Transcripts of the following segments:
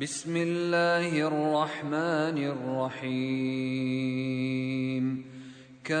بسم الله الرحمن الرحيم. كافها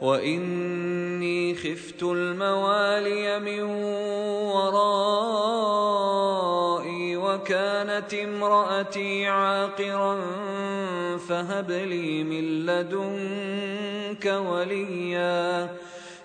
وإني خفت الموالي من ورائي وكانت امرأتي عاقرا فهب لي من لدنك وليا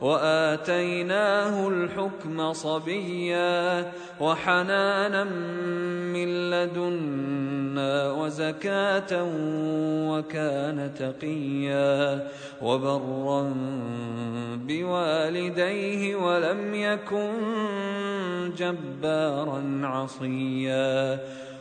وآتيناه الحكم صبيا وحنانا من لدنا وزكاة وكان تقيا وبرا بوالديه ولم يكن جبارا عصيا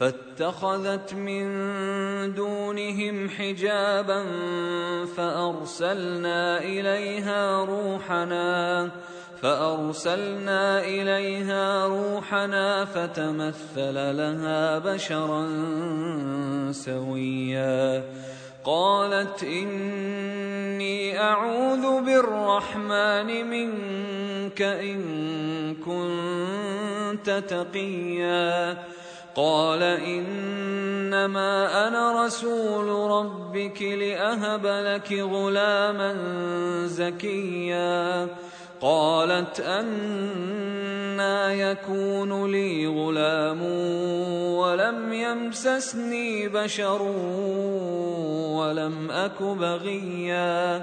فاتخذت من دونهم حجابا فأرسلنا إليها روحنا فأرسلنا إليها روحنا فتمثل لها بشرا سويا. قالت إني أعوذ بالرحمن منك إن كنت تقيا. قال إنما أنا رسول ربك لأهب لك غلاما زكيا. قالت أنا يكون لي غلام ولم يمسسني بشر ولم أك بغيا.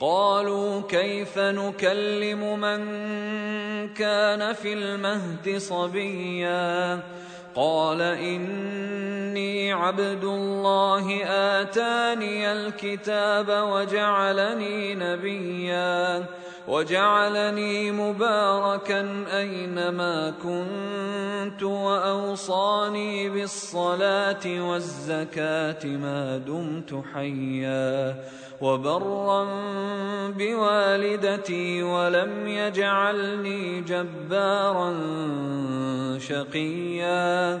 قالوا كيف نكلم من كان في المهد صبيا قال إني عبد الله آتاني الكتاب وجعلني نبيا وجعلني مباركا أينما كنت وأوصاني بالصلاة والزكاة ما دمت حيا وبرا بوالدتي ولم يجعلني جبارا شقيا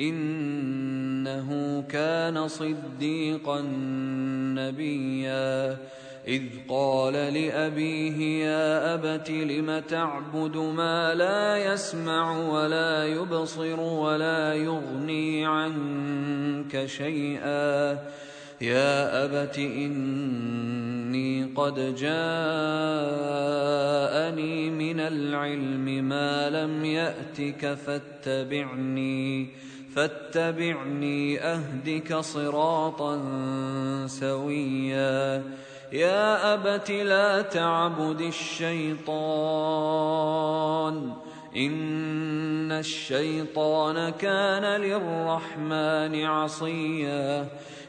إنه كان صديقا نبيا. إذ قال لأبيه يا أبت لم تعبد ما لا يسمع ولا يبصر ولا يغني عنك شيئا. يا أبت إني قد جاءني من العلم ما لم يأتك فاتبعني. فاتبعني أهدك صراطا سويا. يا أبت لا تعبد الشيطان. إن الشيطان كان للرحمن عصيا.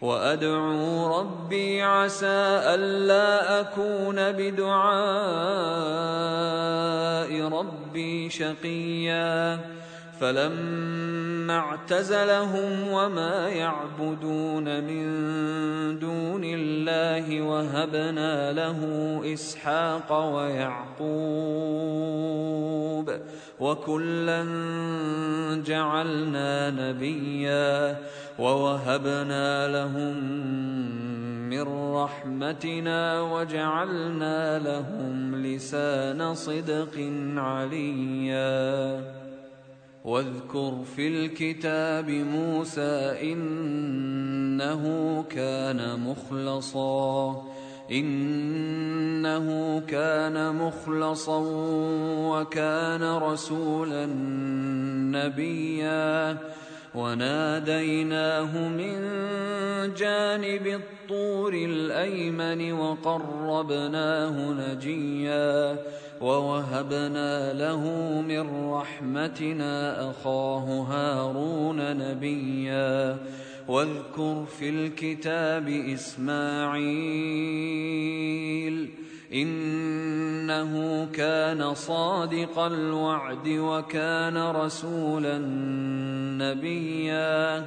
وأدعو ربي عسى ألا أكون بدعاء ربي شقيا. فلما اعتزلهم وما يعبدون من دون الله وهبنا له إسحاق ويعقوب وكلا جعلنا نبيا ووهبنا لهم من رحمتنا وجعلنا لهم لسان صدق عليا. واذكر في الكتاب موسى إنه كان مخلصا. إنه كان مخلصا وكان رسولا نبيا وناديناه من جانب الطور الأيمن وقربناه نجيا ووهبنا له من رحمتنا أخاه هارون نبيا واذكر في الكتاب إسماعيل إنه كان صادق الوعد وكان رسولا نبيا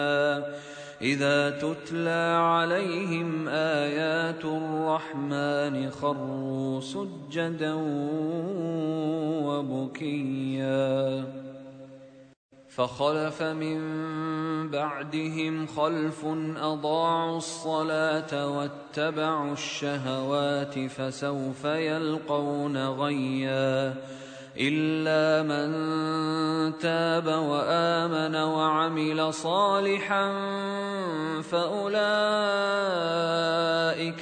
اذا تتلى عليهم ايات الرحمن خروا سجدا وبكيا فخلف من بعدهم خلف اضاعوا الصلاه واتبعوا الشهوات فسوف يلقون غيا الا من تاب وامن وعمل صالحا فاولئك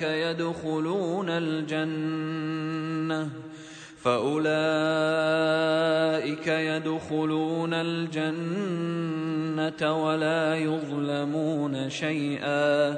يدخلون الجنه فاولئك يدخلون الجنه ولا يظلمون شيئا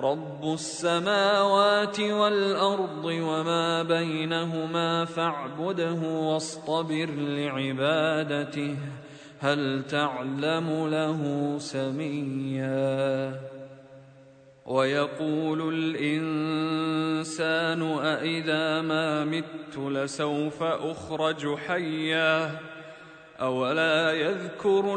رب السماوات والارض وما بينهما فاعبده واصطبر لعبادته هل تعلم له سميا؟ ويقول الانسان أإذا ما مت لسوف اخرج حيا أولا يذكر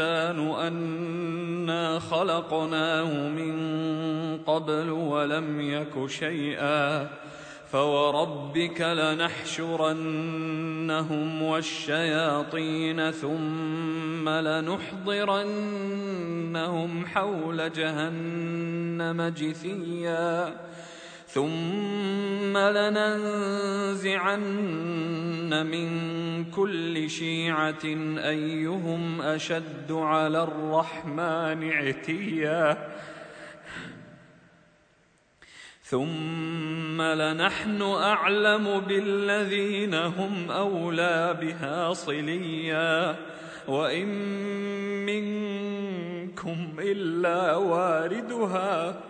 الإنسان أنا خلقناه من قبل ولم يك شيئا فوربك لنحشرنهم والشياطين ثم لنحضرنهم حول جهنم جثيا ثم لننزعن من كل شيعة أيهم أشد على الرحمن عتيا. ثم لنحن أعلم بالذين هم أولى بها صليا. وإن منكم إلا واردها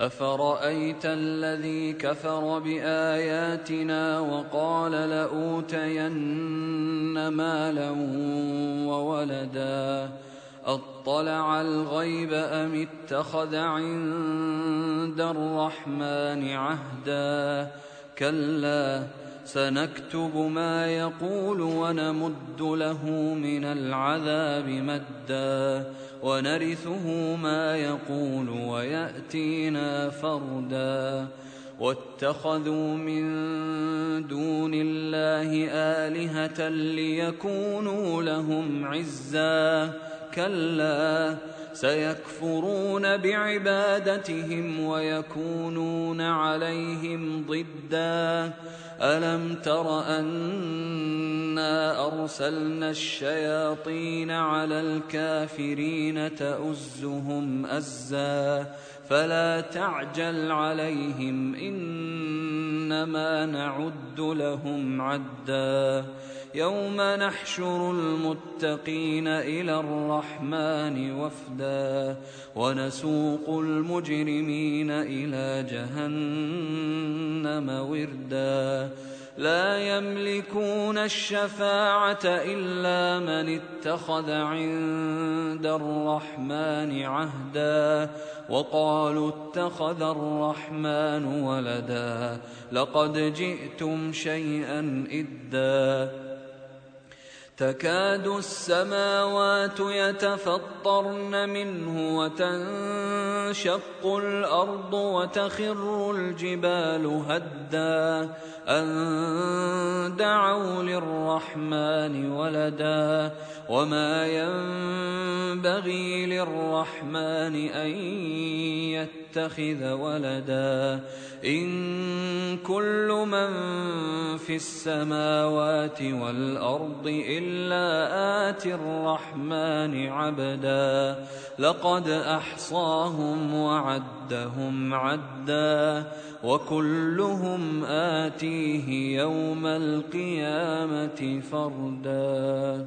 افرايت الذي كفر باياتنا وقال لاوتين مالا وولدا اطلع الغيب ام اتخذ عند الرحمن عهدا كلا سنكتب ما يقول ونمد له من العذاب مدا ونرثه ما يقول ويأتينا فردا واتخذوا من دون الله آلهة ليكونوا لهم عزا. كلا سيكفرون بعبادتهم ويكونون عليهم ضدا. ألم تر أنا أرسلنا الشياطين على الكافرين تؤزهم أزا؟ فلا تعجل عليهم إنما نعد لهم عدا. يوم نحشر المتقين إلى الرحمن وفدا ونسوق المجرمين إلى جهنم وردا. لا يملكون الشفاعة إلا من اتخذ عند الرحمن عهدا وقالوا اتخذ الرحمن ولدا لقد جئتم شيئا إدا. تكاد السماوات يتفطرن منه وتنشق الأرض وتخر الجبال هدا أن دعوا للرحمن ولدا وما ينبغي للرحمن يتقى يتخذ ولدا إن كل من في السماوات والأرض إلا آتي الرحمن عبدا لقد أحصاهم وعدهم عدا وكلهم آتيه يوم القيامة فردا